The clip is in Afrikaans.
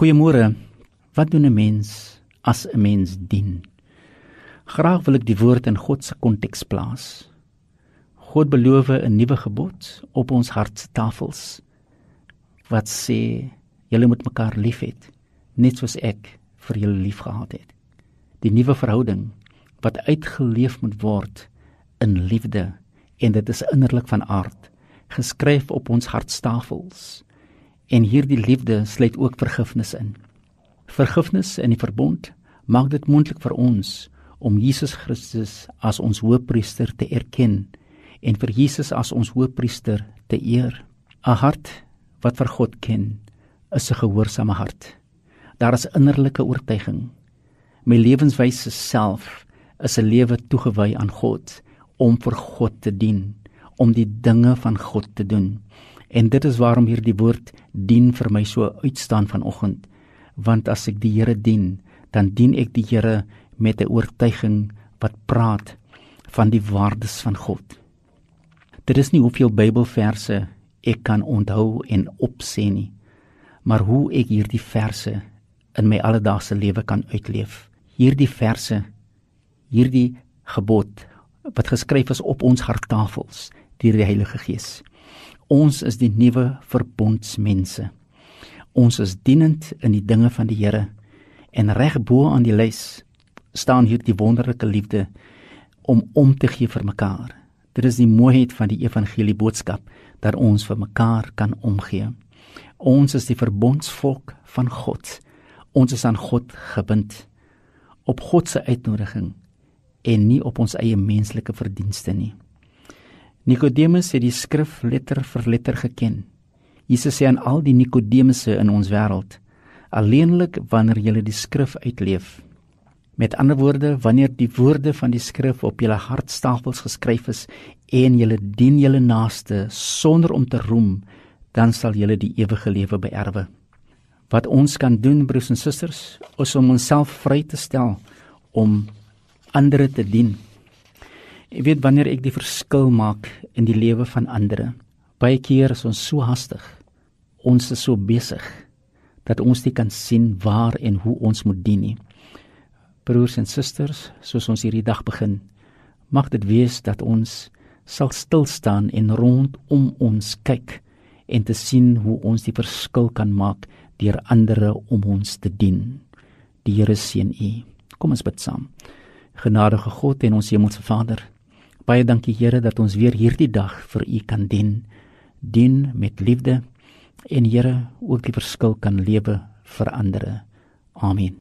Goeiemôre. Wat doen 'n mens as 'n mens dien? Graag wil ek die woord in God se konteks plaas. God beloof 'n nuwe gebod op ons hartstafels wat sê julle moet mekaar liefhê net soos ek vir julle liefgehad het. Die nuwe verhouding wat uitgeleef moet word in liefde en dit is innerlik van aard geskryf op ons hartstafels. En hierdie liefde sluit ook vergifnis in. Vergifnis in die verbond maak dit moontlik vir ons om Jesus Christus as ons hoëpriester te erken en vir Jesus as ons hoëpriester te eer. 'n Hart wat vir God ken, is 'n gehoorsame hart. Daar is innerlike oortuiging. My lewenswyse self is 'n lewe toegewy aan God om vir God te dien, om die dinge van God te doen. En dit is waarom hierdie woord dien vir my so uitstaan vanoggend, want as ek die Here dien, dan dien ek die Here met 'n oortuiging wat praat van die waardes van God. Dit is nie hoeveel Bybelverse ek kan onthou en opsê nie, maar hoe ek hierdie verse in my alledaagse lewe kan uitleef. Hierdie verse, hierdie gebod wat geskryf is op ons harttafels deur die Heilige Gees. Ons is die nuwe verbondsmense. Ons is dienend in die dinge van die Here en reg bo aan die lys staan hier die wonderlike liefde om om te gee vir mekaar. Dit is die mooiheid van die evangelie boodskap dat ons vir mekaar kan omgee. Ons is die verbondsvolk van God. Ons is aan God gebind op God se uitnodiging en nie op ons eie menslike verdienste nie. Nikodemus het die skrif letter vir letter geken. Jesus sê aan al die Nikodemusse in ons wêreld: "Alleenlik wanneer julle die skrif uitleef." Met ander woorde, wanneer die woorde van die skrif op julle hartstafels geskryf is en julle dien julle naaste sonder om te roem, dan sal julle die ewige lewe beerwe. Wat ons kan doen, broers en susters, is om onsself vry te stel om ander te dien. Ek weet wanneer ek die verskil maak in die lewe van ander. Baie keer is ons so hastig. Ons is so besig dat ons nie kan sien waar en hoe ons moet dien nie. Broers en susters, soos ons hierdie dag begin, mag dit wees dat ons sal stil staan en rondom ons kyk en te sien hoe ons die verskil kan maak deur ander om ons te dien. Die Here seën u. Kom ons bid saam. Genadige God en ons hemelse Vader, baie dankie Here dat ons weer hierdie dag vir U kan dien. Dien met liefde en Here ook die verskil kan lewe vir ander. Amen.